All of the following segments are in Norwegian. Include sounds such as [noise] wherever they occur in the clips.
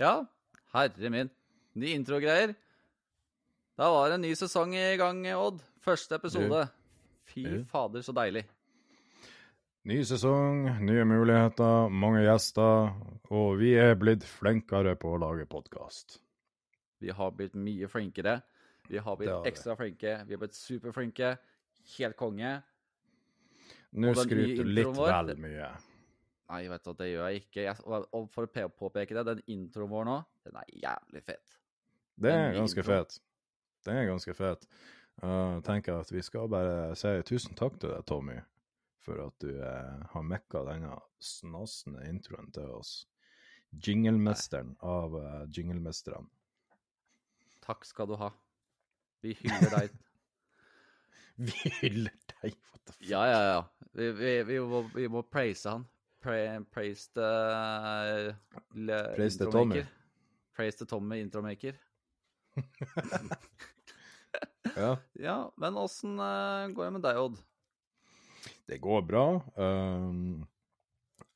Ja, herre min. Ny introgreier. Da var det en ny sesong i gang, Odd. Første episode. Fy fader, så deilig. Ny sesong, nye muligheter, mange gjester, og vi er blitt flinkere på å lage podkast. Vi har blitt mye flinkere. Vi har blitt ekstra flinke. Vi har blitt superflinke. Helt konge. Nå skryter du litt vår, vel mye. Nei, vet du, det gjør jeg ikke. Jeg, og for å påpeke det, den introen vår nå, den er jævlig fet. Det er ganske fett. fet. Det er ganske fet. Uh, tenker at vi skal bare si tusen takk til deg, Tommy, for at du uh, har mekka denne snasende introen til oss. Jinglemesteren av uh, jinglemesterne. Takk skal du ha. Vi hyller deg. [laughs] Vi hyller deg, what the fuck. Ja, ja, ja. Vi, vi, vi, må, vi må praise han. Pra, praise the le- Praise the. Tommy. Praise the Tommy, intromaker. [laughs] Ja. Ja, men åssen eh, går det med deg, Odd? Det går bra. Um,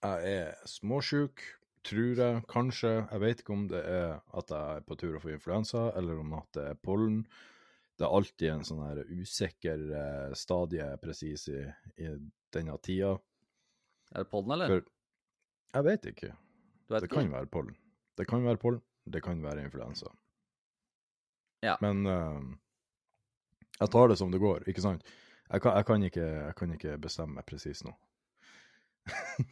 jeg er småsjuk, tror jeg, kanskje. Jeg vet ikke om det er at jeg er på tur å få influensa, eller om at det er pollen. Det er alltid en sånn her usikker uh, stadie presis i, i denne tida. Er det pollen, eller? For jeg vet ikke. vet Det ikke? kan være pollen. Det kan være pollen, det kan være influensa. Ja. Men uh, jeg tar det som det går, ikke sant? Jeg kan, jeg kan, ikke, jeg kan ikke bestemme meg presis nå.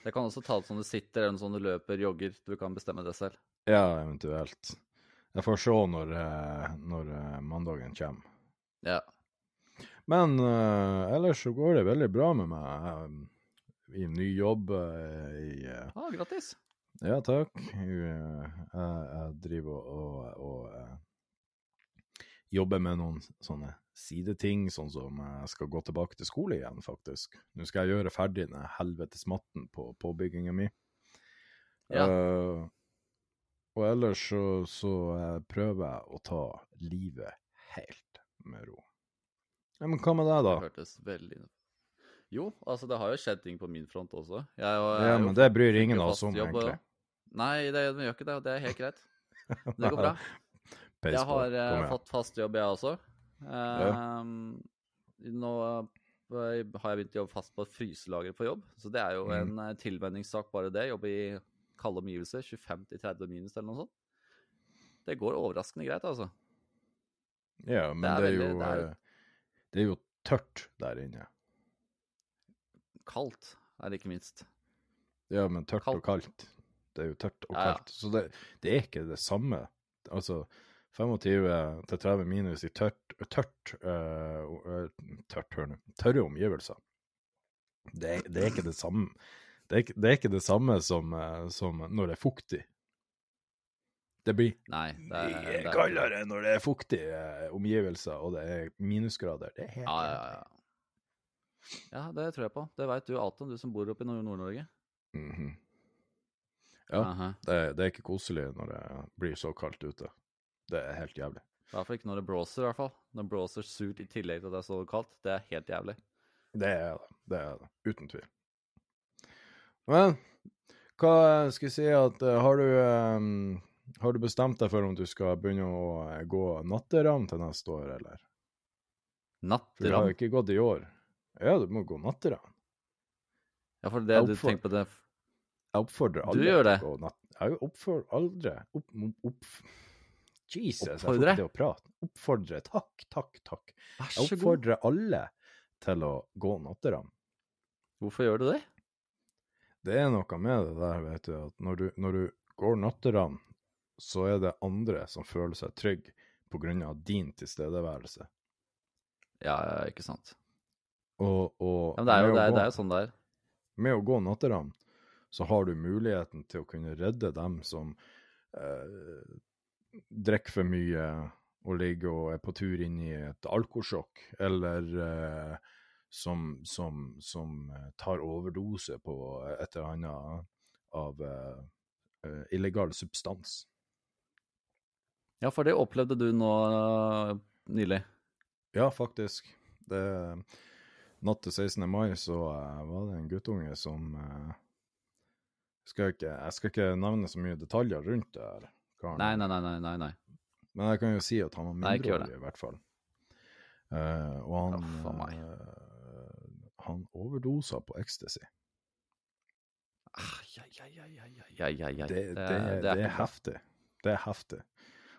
Det kan også ta det som du sitter, eller sånn du løper, jogger. Du kan bestemme det selv. Ja, eventuelt. Jeg får se når, eh, når eh, mandagen kommer. Ja. Men uh, ellers så går det veldig bra med meg. I ny jobb uh, i uh, Ah, grattis. Ja, takk. Jeg, jeg, jeg driver og, og, og jobber med noen sånne sideting, sånn som jeg skal gå tilbake til skole igjen, faktisk. Nå skal jeg gjøre ferdig den helvetes matten på påbygginga mi. Ja. Uh, og ellers så, så eh, prøver jeg å ta livet helt med ro. Ja, men hva med deg, da? Det hørtes veldig Jo, altså, det har jo skjedd ting på min front også. Jeg, jeg Ja, men det bryr ingen av oss om, egentlig. Nei, det, det gjør ikke det, det er helt greit. [laughs] Det går bra. Peis Jeg har eh, fått fast jobb, jeg også. Ja. Nå eh, har jeg begynt å jobbe fast på et fryselager på jobb, så det er jo Mm. en eh, tilvenningssak bare det. Jobbe i kalde omgivelser, 25-30 minus eller noe sånt. Det går overraskende greit, altså. Ja, men det er er, veldig- jo, det er- eh, det er jo tørt der inne. Kaldt er det ikke minst. Ja, men tørt og Kaldt. kaldt. Det er jo tørt og Ja, ja. kaldt. Så det, det er ikke det samme. Altså 25 til 30 minus i tørt, tørt, uh, tørt hør nå, tørre omgivelser. Det, det er ikke det samme. Det er, det er ikke det samme som, eh, som når det er fuktig. Det blir Nei, det er, det er kaldere når det er fuktige omgivelser og det er minusgrader. Det er helt Ja, ja, ja. Ja, det tror jeg på. Det veit du alt om, du som bor oppe i Nord- Nord-Norge. -hmm. Ja. Det, det er ikke koselig når det blir så kaldt ute. Det er helt jævlig. I hvert fall ikke når det blåser, i hvert fall. Når det blåser surt i tillegg til at det er så kaldt. Det er helt jævlig. Det er det. Det er det. Uten tvil. Men hva skal jeg si at eh, Har du um, Har du bestemt deg for om du skal begynne å eh, gå natteram til neste år, eller? For du har jo ikke gått i år. Ja, du må gå natteram. Ja, for det du tenker på det Jeg oppfordrer alle det? til å gå natt... Jeg oppfordrer aldri opp, opp, Jesus, jeg får ikke til å prate. Oppfordre. Takk, takk, takk. Vær Jeg så god. oppfordrer alle til å gå natteravn. Hvorfor gjør du det? Det er noe med det der, vet du, at når du, når du går natteravn, så er det andre som føler seg trygg på grunn av din tilstedeværelse. Ja, ja, ikke sant. Og, og Ja, det er jo, det er, gå, det er jo sånn det er. med å gå natteravn, så har du muligheten til å kunne redde dem som eh, drikker for mye, og ligger og er på tur inn i et alkosjokk, eller eh, som, som, som eh, tar overdose på et eller annet av eh, eh, illegal substans. Ja, for det opplevde du nå uh, nylig. Ja, faktisk. Det, natt til 16. mai så uh, var det en guttunge som uh, skal ikke, jeg skal ikke nevne så mye detaljer rundt det her karen. Nei, nei, nei. nei, nei. Men jeg kan jo si at han var mindreårig, i hvert fall. Uh, og han oh, uh, Han overdosa på ecstasy. Det, er heftig. Det er heftig.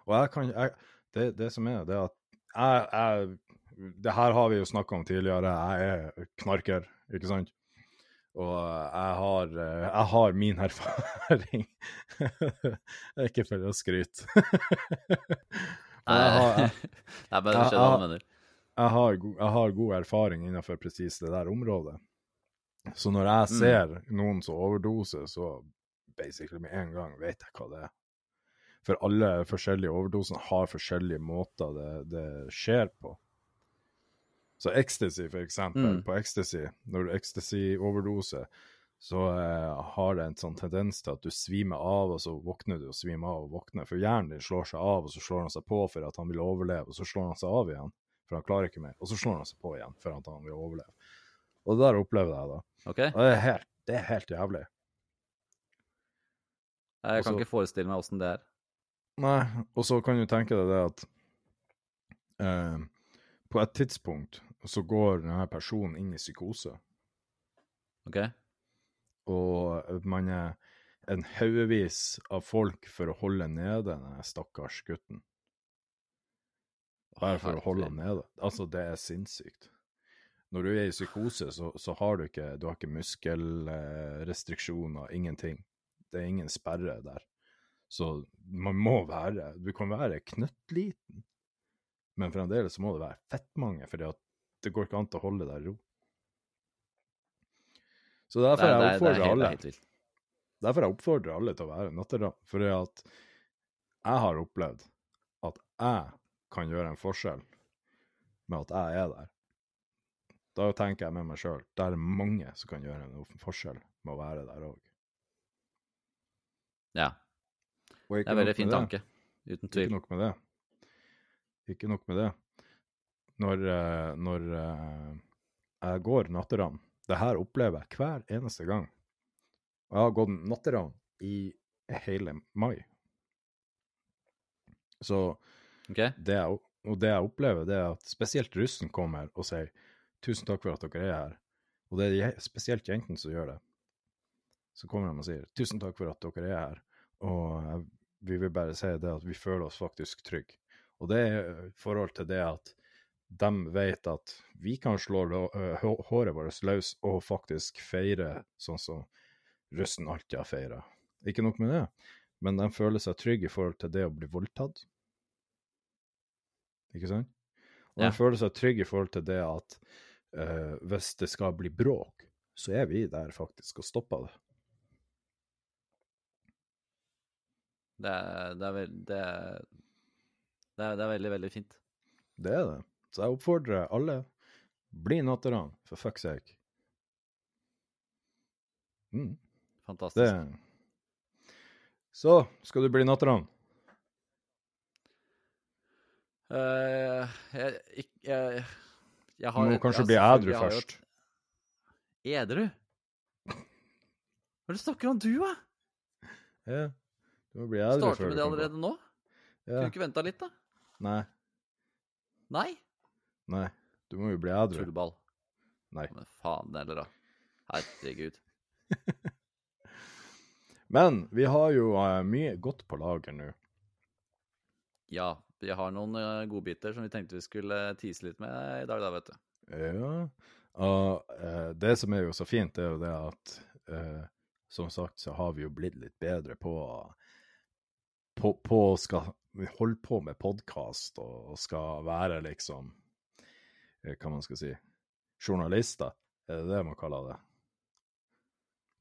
Og jeg kan jeg, det, det, som er, det er at jeg, jeg Det her har vi jo snakka om tidligere. Jeg er knarker, ikke sant? Og jeg har, eh, jeg har min erfaring. [laughs] ikke for å skryte. [laughs] Nei, [laughs] jeg jeg, har, jeg har god erfaring innenfor presis det der området. Så når jeg Mm. ser noen som overdoser, så basically med en gang vet jeg hva det er. For alle forskjellige overdosene har forskjellige måter det, det skjer på. Så ecstasy, for eksempel. Mm. På ecstasy, når du ecstasy-overdoser, så eh, har det en sånn tendens til at du svimer av, og så våkner du og svimer av og våkner. For hjernen din slår seg av, og så slår han seg på for at han vil overleve, og så slår han seg av igjen, for han klarer ikke mer. Og så slår han seg på igjen for at han vil overleve. Og det der opplevde jeg da. OK? Og det er helt, det er helt jævlig. Jeg kan Også- ikke forestille meg åssen det er. Nei, og så kan du tenke deg det at eh, på et tidspunkt så går denne personen inn i psykose, OK? og man er en haugevis av folk for å holde nede denne stakkars gutten. Bare for å holde han nede. Altså, det er sinnssykt. Når du er i psykose, så, så har du ikke, du har ikke muskelrestriksjoner, ingenting. Det er ingen sperre der. Så man må være Du kan være knøttliten, men fremdeles må det være fettmange, for det går ikke an å holde deg i ro. Så derfor nei, jeg er, er oppfordrer alle er. Derfor jeg oppfordrer alle til å være natteravn. For at jeg har opplevd at jeg kan gjøre en forskjell med at jeg er der. Da tenker jeg med meg sjøl det er mange som kan gjøre en forskjell med å være der òg. Ja. Det er en veldig fin tanke. Uten tvil. Ikke nok med det. Ikke nok med det. Når, eh, når eh, jeg går natteravn Det her opplever jeg hver eneste gang. Jeg har gått natteravn i hele mai. Så okay. det jeg, og det jeg opplever, det er at spesielt russen kommer og sier 'tusen takk for at dere er her'. Og det er spesielt jentene som gjør det. Så kommer de og sier 'tusen takk for at dere er her', og vi vil bare si det at vi føler oss faktisk trygge. Og det er i forhold til det at de vet at vi kan slå lå- hå- håret vårt løs og faktisk feire sånn som russen alltid har feira. Ikke nok med det, men de føler seg trygge i forhold til det å bli voldtatt. Ikke sant? Og Ja. de føler seg trygge i forhold til det at uh, hvis det skal bli bråk, så er vi der faktisk og stopper det. Det det er, det er, det er, det er veldig, veldig fint. Det er det. Så jeg oppfordrer alle, bli natteravn, for fuck's sake. Mm, Fantastisk. det Så, skal du bli natteravn? Uh, jeg, jeg, jeg, jeg Du må kanskje ja, bli edru ædru har først. Edru? Hva er det du snakker om, du, da? Ja, du må bli ædru Starter før med du det kan gå. allerede nå? Kunne du ikke venta litt, da? Nei, Nei? Nei. Du må jo bli edru. Tullball. Nei. Men faen heller, da. Herregud. [laughs] Men vi har jo uh, mye godt på lager nå. Ja, vi har noen uh, godbiter som vi tenkte vi skulle tease litt med i dag, da, vet du. Ja. Og uh, det som er jo så fint, er jo det at som sagt så har vi jo blitt litt bedre på på, på skal holde på med podkast og skal være liksom Hva man skal si journalister, er det det man kaller det?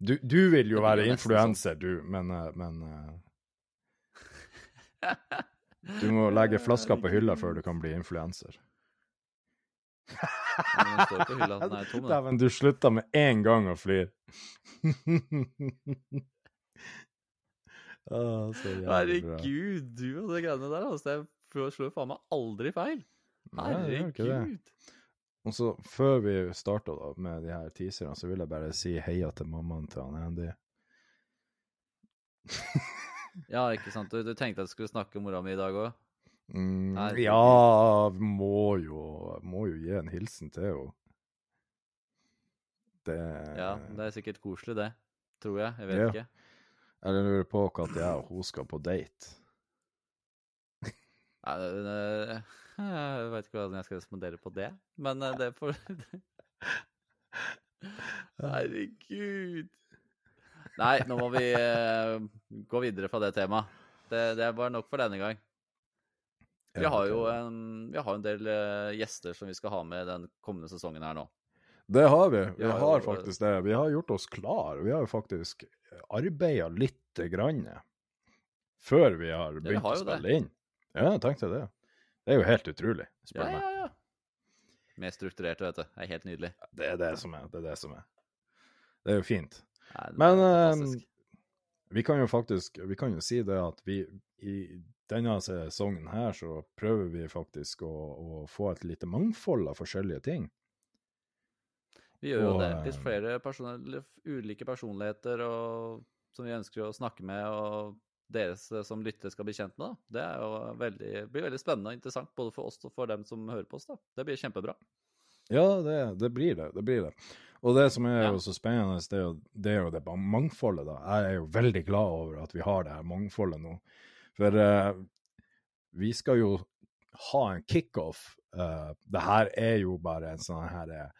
Du, du vil jo være influenser, du, men, eh, men eh, Du må legge flaska på hylla før du kan bli influenser. Er. [laughs] Dæven, du slutta med én gang å flire. [laughs] Herregud, du og de greiene der, altså. Jeg slår faen meg aldri feil. Herregud. Og så, før vi starta med de her teaserne, så vil jeg bare si heia til mammaen til han Andy. [laughs] Ja, ikke sant. Du, du tenkte at du skulle snakke om mora mi i dag òg? Mm, ja, må jo, må jo gi en hilsen til henne. Det Ja, det er sikkert koselig, det. Tror jeg. Jeg vet Ja. ikke. Jeg lurer på når jeg og hun skal på date. Nei, det- det- Jeg vet ikke hvordan jeg skal respondere på det, men eh, det får [laughs] Herregud. Nei, nå må vi eh, gå videre fra det temaet. Det, det var nok for denne gang. Vi har jo en, vi har en del eh, gjester som vi skal ha med den kommende sesongen her nå. Det har vi. Vi Vi har har faktisk det. Vi har gjort oss klar. Vi har jo faktisk arbeida lite grann før vi har vi begynt har å spille det. inn. Ja, jeg tenkte det. Det er jo helt utrolig, spør Ja, meg. ja, ja. Mer strukturert, vet du. Det er helt nydelig. Det er det som er. Det er det som er. Det er jo fint. Nei, det Men eh, vi kan jo faktisk vi kan jo si det at vi i denne sesongen her så prøver vi faktisk å, å få et lite mangfold av forskjellige ting. Vi gjør jo og, det. eh, Litt flere personer, ulike personligheter og, som vi ønsker å snakke med, og dere som lytter skal bli kjent med. Da. Det er jo veldig, blir veldig spennende og interessant både for oss og for dem som hører på oss. da. Det blir kjempebra. Ja, det, det blir det. Det blir det. Og det som er Ja. jo så spennende, det er jo det, er jo det mangfoldet, da. Jeg er jo veldig glad over at vi har det her mangfoldet nå. For eh, vi skal jo ha en kickoff. Uh, det her er jo bare en sånn her eh,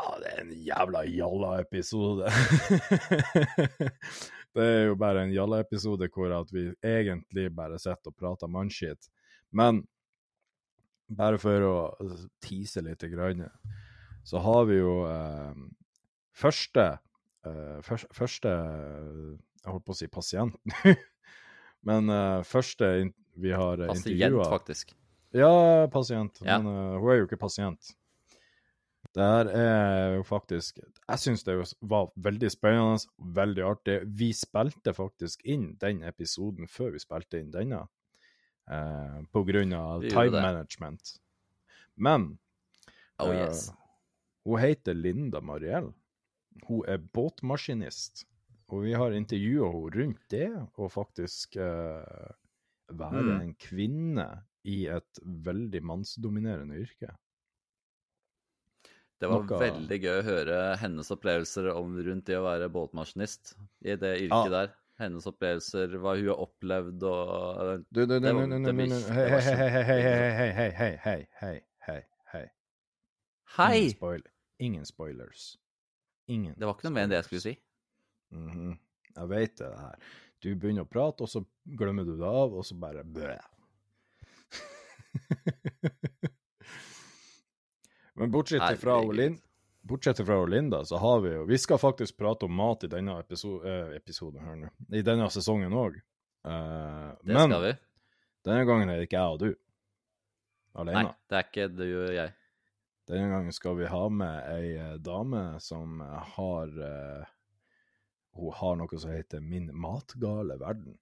Ja, det er en jævla jalla-episode. [laughs] det er jo bare en jalla-episode hvor at vi egentlig bare sitter og prater mannskitt. Men bare for å tease litt, grann, så har vi jo eh, første eh, først, Første Jeg holdt på å si pasient [laughs] Men eh, første vi har intervjua Pasient, faktisk. Ja, pasient. Ja. Men eh, hun er jo ikke pasient. Det her er jo faktisk Jeg syns det var veldig spennende, veldig artig. Vi spilte faktisk inn den episoden før vi spilte inn denne, eh, på grunn av time det. management. Men Oh eh, yes. hun heter Linda Mariell. Hun er båtmaskinist. Og vi har intervjua henne rundt det, og faktisk eh, være Mm. en kvinne i et veldig mannsdominerende yrke. Det var noe- veldig gøy å høre hennes opplevelser om rundt det å være båtmaskinist i det yrket Ja. der. Hennes opplevelser, hva hun har opplevd og Du, du, du, Det var- nu, det blir- hei, hei, hei, hei, hei, hei, hei, hei, hei, hei, hei, hei. Ingen, spoil Ingen spoilers. Ingen Det var ikke noe mer enn det jeg skulle si. Mhm. Jeg vet det her. Du begynner å prate, og så glemmer du det av, og så bare bæ. [laughs] Men bortsett fra Herregud. Lin, bortsett fra Linda, så har vi jo Vi skal faktisk prate om mat i denne episo eh, episoden her nå. I denne sesongen òg. Det men skal vi. denne gangen er det ikke jeg og du alene. Nei, det er ikke du og jeg. Denne gangen skal vi ha med ei eh, dame som eh, har eh, Hun har noe som heter Min matgale verden.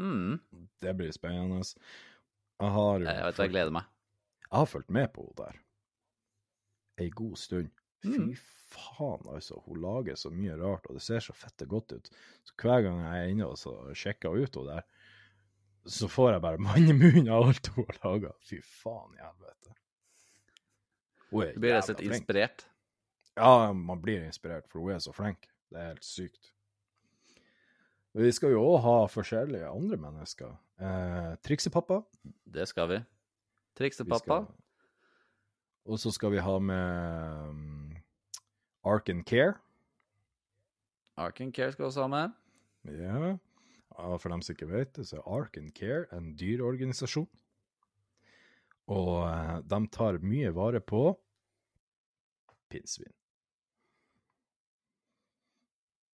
Mm. Det blir spennende. Jeg har jo Jeg vet jeg gleder meg. Jeg har fulgt med på henne der ei god stund. Fy Mm. faen, altså. Hun lager så mye rart, og det ser så fette godt ut. Så hver gang jeg er inne og sjekker ut henne der, så får jeg bare [laughs] mann i munnen av alt hun har laga. Fy faen i helvete. Hun er blir rett og slett inspirert. Ja, man blir inspirert, for hun er så flink. Det er helt sykt. Vi skal jo òg ha forskjellige andre mennesker. Eh, Triksepappa. Det skal vi. Vi Triksepappa. Og så skal vi ha med um, Ark and Care. Arken Care skal også ha med. Ja. Og for dem som ikke vet det, så er Ark and Care en dyreorganisasjon. Og uh, de tar mye vare på pinnsvin.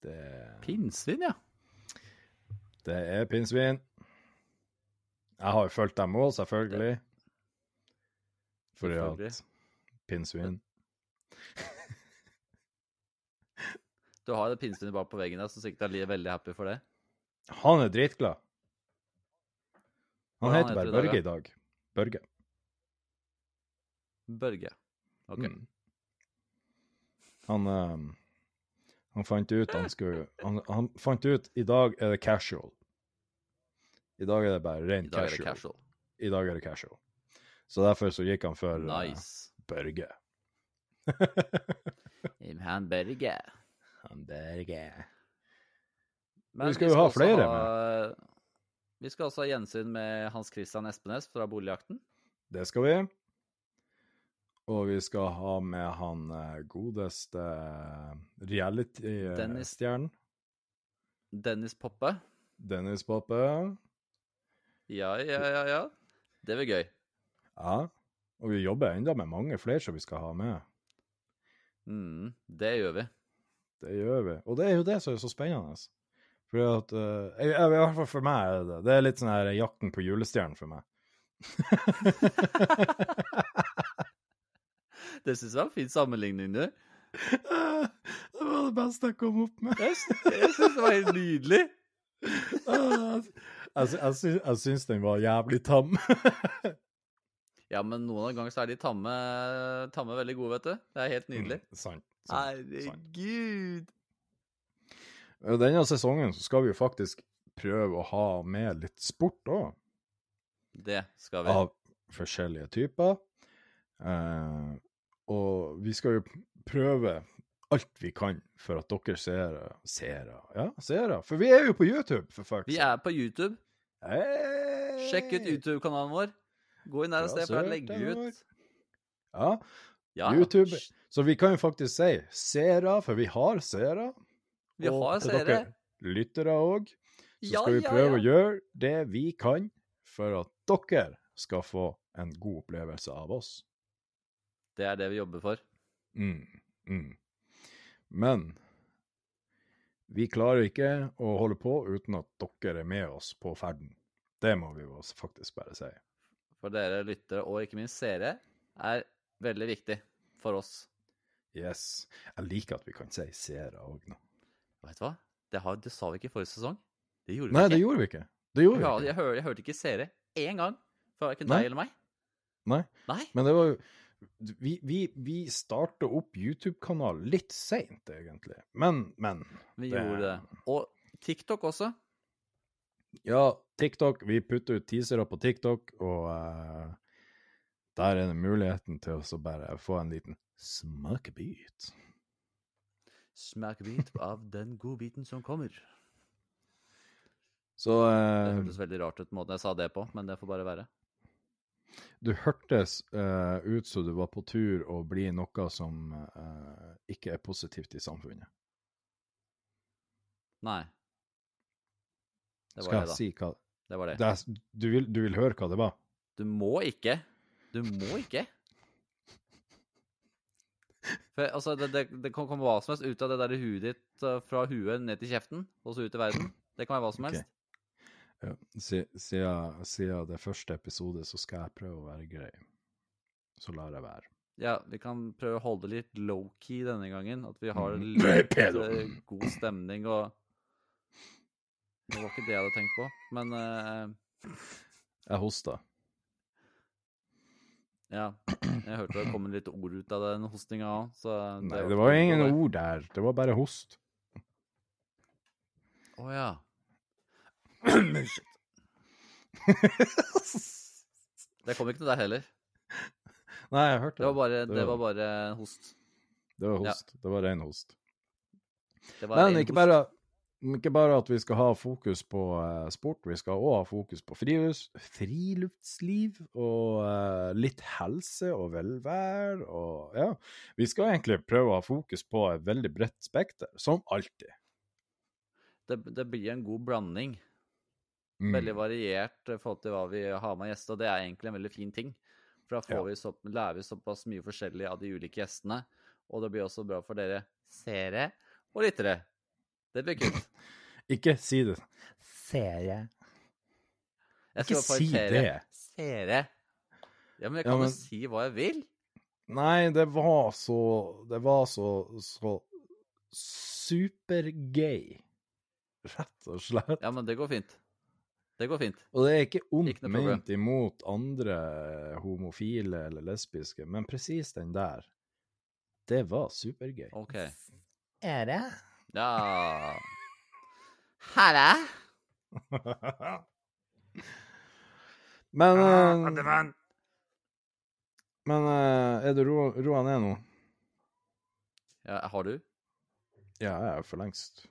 Det Pinnsvin, ja. Det er pinnsvin. Jeg har jo fulgt dem òg, selvfølgelig. Fordi at pinnsvin Du har det pinnsvin bak på veggen der, som sikkert er veldig happy for det. Han er dritglad. Han han heter bare Børge i dag. Børge. Børge. OK. Mm. Han, um, han fant ut han skulle han, han fant ut i dag er det casual. I dag er det bare er casual. casual. I dag er det casual. Så derfor så gikk han for nice. uh, Børge. [laughs] [laughs] Han Børge. Han Børge. Men Vi skal jo ha flere ha- Vi skal også ha gjensyn med Hans Christian Espenes fra Boligjakten. Det skal vi. Og vi skal ha med han eh, godeste eh, reality-stjernen. Dennis Poppe. Dennis Poppe. Ja, ja, ja, ja. Det blir gøy. Ja. Og vi jobber enda med mange flere som vi skal ha med. Mm, det gjør vi. Det gjør vi. Og det er jo det som er så spennende. For at, uh, jeg, jeg, I hvert fall for meg er det det. Er litt sånn her jakten på julestjernen for meg. [laughs] Det syns jeg var en fin sammenligning, du. det var det beste jeg kom opp med. Jeg, sy- syns det var helt nydelig. [laughs] jeg, jeg, syns, jeg syns den var jævlig tam. [laughs] Ja, men noen ganger så er de tamme, tamme veldig gode, vet du. Det er helt nydelig. Mm, sant. sant. Herregud. Denne sesongen så skal vi jo faktisk prøve å ha med litt sport òg, Det skal vi. av forskjellige typer. Eh, og vi skal jo prøve alt vi kan for at dere seere Seere? Ja, seere. For vi er jo på YouTube, for fuck's Vi er på YouTube. Hey! Sjekk ut YouTube-kanalen vår. Gå inn der og se, for jeg legger ut Ja, ja, YouTube. Så vi kan jo faktisk si seere, for vi har seere. Vi og har seere. lyttere òg. Så Ja, skal vi prøve ja. å gjøre det vi kan for at dere skal få en god opplevelse av oss. Det er det vi jobber for. Mm, mm. Men vi klarer ikke å holde på uten at dere er med oss på ferden. Det må vi jo faktisk bare si. For dere lyttere, og ikke minst seere, er veldig viktig for oss. Yes. Jeg liker at vi kan si seere òg nå. Vet du hva? Det, har, det sa vi ikke i forrige sesong. Det gjorde Nei, vi det gjorde vi ikke. Det gjorde vi ikke. jeg, hør, jeg hørte ikke seere én gang fra verken Nei. deg eller meg. Nei. Nei. Men det var jo Vi, vi, vi starta opp YouTube-kanal litt seint, egentlig. Men, men. Vi Det- gjorde det. Og TikTok også. Ja, TikTok. Vi putter ut teasere på TikTok, og uh, der er det muligheten til å bare få en liten smakebit. Smakebit av den godbiten som kommer. Så Det eh, hørtes veldig rart ut måten jeg sa det på, men det får bare være. du hørtes uh, ut som du var på tur å bli noe som ikke er positivt i samfunnet. Nei. Det var Skal det, jeg da. si hva Det var det. det er, du, vil, du vil høre hva det var? Du må ikke. Du må ikke. For altså, det, det, det kan komme hva som helst ut av det der huet ditt uh, fra huet ned til kjeften, og så ut i verden. Det kan være hva som helst. Ja, siden, siden det første episode, så skal jeg prøve å være grei. Så lar jeg være. Ja, vi kan prøve å holde det litt low-key denne gangen. At vi har Mhm. litt eh, god stemning og Det var ikke det jeg hadde tenkt på, men uh, Jeg hosta. ja. Jeg hørte det kom litt ord ut av den hostinga òg, så Nei, det var ingen det. ord der. Det var bare host. Å ja. Det kom ikke til deg heller. Nei, jeg hørte Det var bare, Det det var- bare host. Det var Ja. host. Det var ren host. Det var Men ikke host. bare, ikke bare at vi skal ha fokus på eh, sport, vi skal òg ha fokus på frilufts, friluftsliv og eh, litt helse og velvære og ja. Vi skal egentlig prøve å ha fokus på et veldig bredt spekter, som alltid. Det, det blir en god blanding. Mm. Veldig variert i forhold til hva vi har med gjester, og det er egentlig en veldig fin ting. For da vi så, lærer vi såpass mye forskjellig av de ulike gjestene, og det blir også bra for dere seere og lyttere. Det blir kult. [clears throat] Ikke si det. Serie. Jeg Ikke si serie. det. Serie. Ja, men jeg kan jo men- si hva jeg vil. Nei, det var så Det var så, så supergay. Rett og slett. Ja, men det går fint. Det går fint. Og det er ikke ondt ment imot andre homofile eller lesbiske, men presis den der, det var supergøy. OK. Er det? [laughs] Ja Hæ? men Ah, eh, Men uh, er du ro- roa ned nå? Ja, har du? Ja, jeg er for lengst.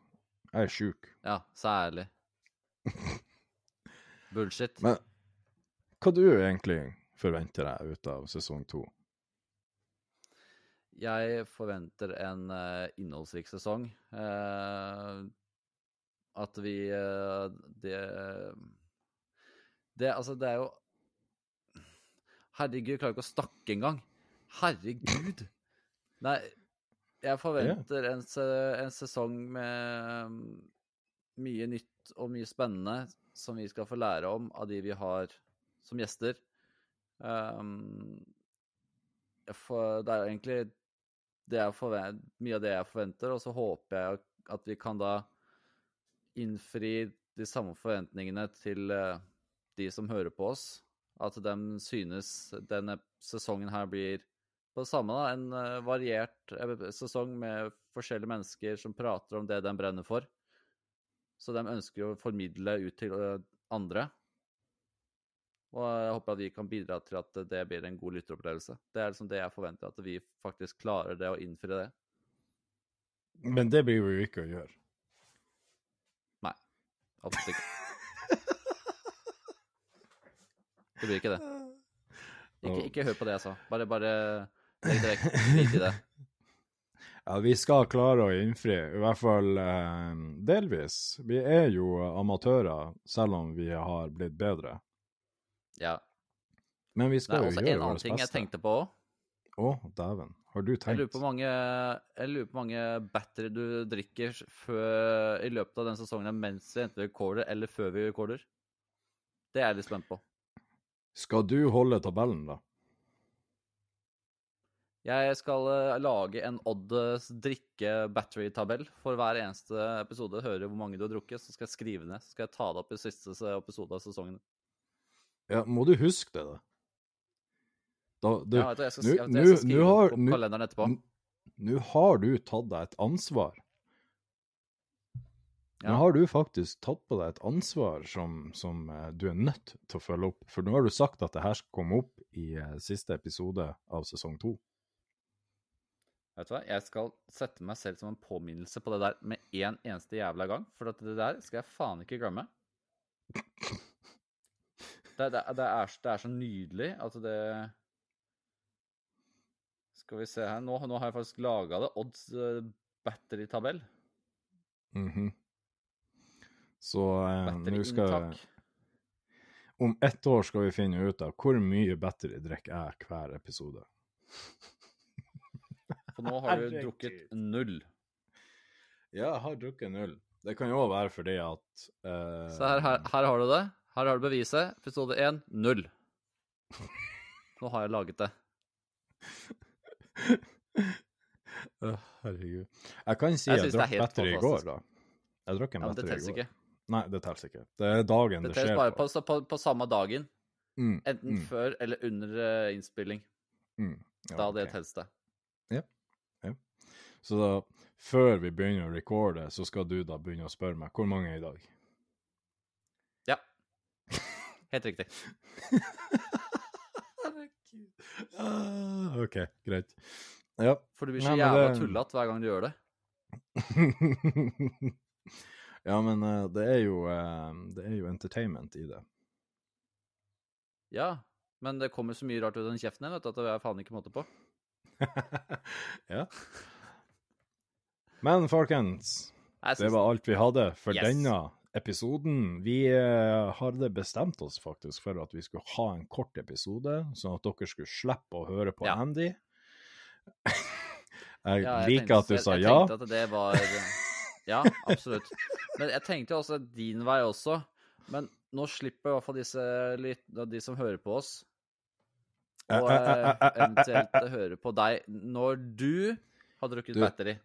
Jeg er sjuk. Ja, særlig. [laughs] Bullshit. Men hva du egentlig forventer deg ut av sesong to? Jeg forventer en eh, innholdsrik sesong. Eh, at vi eh, Det Det Altså, det er jo Herregud, jeg klarer ikke å snakke engang. Herregud. Nei, jeg forventer en, se en sesong med mm, mye nytt og mye spennende som vi skal få lære om av de vi har som gjester. Um, for det er jo egentlig det er mye av det jeg forventer, og så håper jeg at vi kan da innfri de samme forventningene til eh, de som hører på oss. At de synes denne sesongen her blir på det samme, da, en eh, variert eh, sesong med forskjellige mennesker som prater om det de brenner for. Så de ønsker å formidle ut til andre. Og jeg håper at vi kan bidra til at det blir en god lytteropplevelse. Det er liksom det jeg forventer, at vi faktisk klarer det og innfri det. Men det blir vi jo ikke å gjøre. Nei. Absolutt ikke. Det blir ikke det. Ikke, ikke hør på det jeg sa. Bare, bare legg det vekk. Drit i det. [laughs] Ja, vi skal klare å innfri, i hvert fall eh, delvis. Vi er jo amatører, selv om vi har blitt bedre. Ja. Men vi skal jo gjøre Det skal er også en annen ting jeg tenkte på òg. Å, dæven. Har du Jeg tenkt? lurer på mange, jeg lurer på mange battery du drikker før, i løpet av den sesongen mens vi enten recorder eller før vi recorder. Det er jeg litt spent på. Skal du holde tabellen, da? Jeg skal eh, lage en Odds drikke-battery-tabell for hver eneste episode. Høre hvor mange du har drukket, så skal jeg skrive ned. Så skal jeg ta det opp i siste episode av sesongen. Ja, må du huske det, da? da du, ja, jeg skal, jeg, jeg skal skrive har- på kalenderen etterpå. Nå har du tatt deg et ansvar. Nå har du faktisk tatt på deg et ansvar som, som eh, du er nødt til å følge opp. For nå har du sagt at det her skal komme opp i eh, siste episode av sesong to. Vet du hva? Jeg skal sette meg selv som en påminnelse på det der med en eneste jævla gang. For det der skal jeg faen ikke glemme. [laughs] Det, det, det, er, det er så nydelig at det Skal vi se her. Nå, nå har jeg faktisk laga det. Odds uh, battery-tabell. Mhm. Så eh, nå skal. Om ett år skal vi finne ut av hvor mye battery drikker jeg hver episode. For nå har du [laughs] drukket null. Ja, jeg har drukket null. Det kan jo også være fordi at eh, Så her, her, her har du det. Her har du beviset. Episode 1 null. Nå har jeg laget det. Herregud. Jeg kan si Jeg jeg, det drakk battery i går, da. Jeg drakk en Ja, men det battery Det i går. ikke. Nei, det teller ikke. Det er dagen Det det, skjer bare på. på, på, på samme dagen. Mm, Enten mm, før eller under eh, innspilling. mm. Ja, Da det jeg telles det. Ja. Så da, før vi begynner å recorde, så skal du da begynne å spørre meg hvor mange er i dag? Ja. Helt riktig. [laughs] Ah, OK, greit. Ja. For du blir så Nei, jævla det- tullete hver gang du gjør det. [laughs] ja, men uh, det er jo uh, Det er jo entertainment i det. Ja, men det kommer så mye rart ut av den kjeften din, vet du, at det er faen ikke måte på. [laughs] ja. Men folkens, Jeg det var alt vi hadde for Yes. denne episoden. Vi eh, hadde bestemt oss faktisk for at vi skulle ha en kort episode, sånn at dere skulle slippe å høre på Ja. Andy. [laughs] jeg ja, liker at du sa sa jeg ja. tenkte at det var Ja, absolutt. Men jeg tenkte også din vei også. Men nå slipper i hvert fall disse de som hører på oss, Eh, og eh, eh, eh, eh, eh, eh, eventuelt hører høre på deg når du har drukket Du, batteri.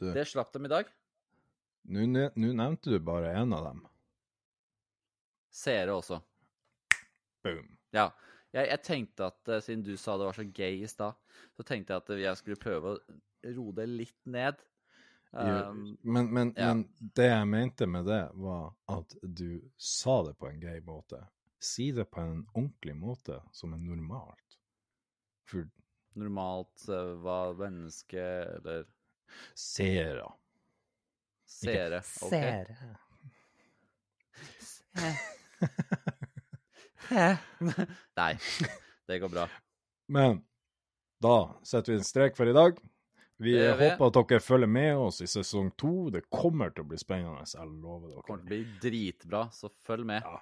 du. Det slapp dem i dag. Nå nevnte du bare en av dem. Seere også. Boom. Ja. Jeg, jeg tenkte at eh, siden du sa det var så gøy i stad, så tenkte jeg at jeg skulle prøve å roe det litt ned. Um, men, men, ja. men det jeg mente med det, var at du sa det på en gøy måte. Si det på en ordentlig måte, som er normalt. For normalt hva var menneske eller seere seere. ok? [laughs] Nei, det går bra. Men da setter vi en strek for i dag. Vi Det håper at dere følger med oss i sesong to. Det kommer til å bli spennende, jeg lover Det kommer dere. til å bli dritbra, så følg med. Ja.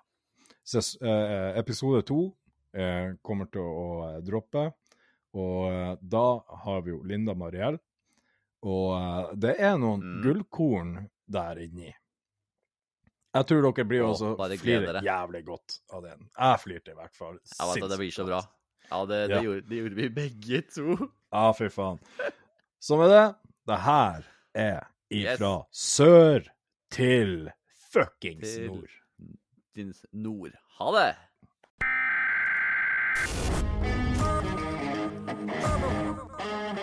Ses, eh, episode to eh, kommer til å eh, droppe, og eh, da har vi jo Linda Mariell. Og eh, det er noen Mm. gullkorn der inni. Jeg tror dere blir også bare gled flire dere. jævlig godt av den. Jeg flirte i hvert fall. Jeg vet at det blir så bra. Ja, det, det, Ja. Gjorde, det gjorde vi begge to. Ja, fy faen. Så med det, det her er Yes. sør til fuckings Til- nord. Din nord. Ha det! Vamos,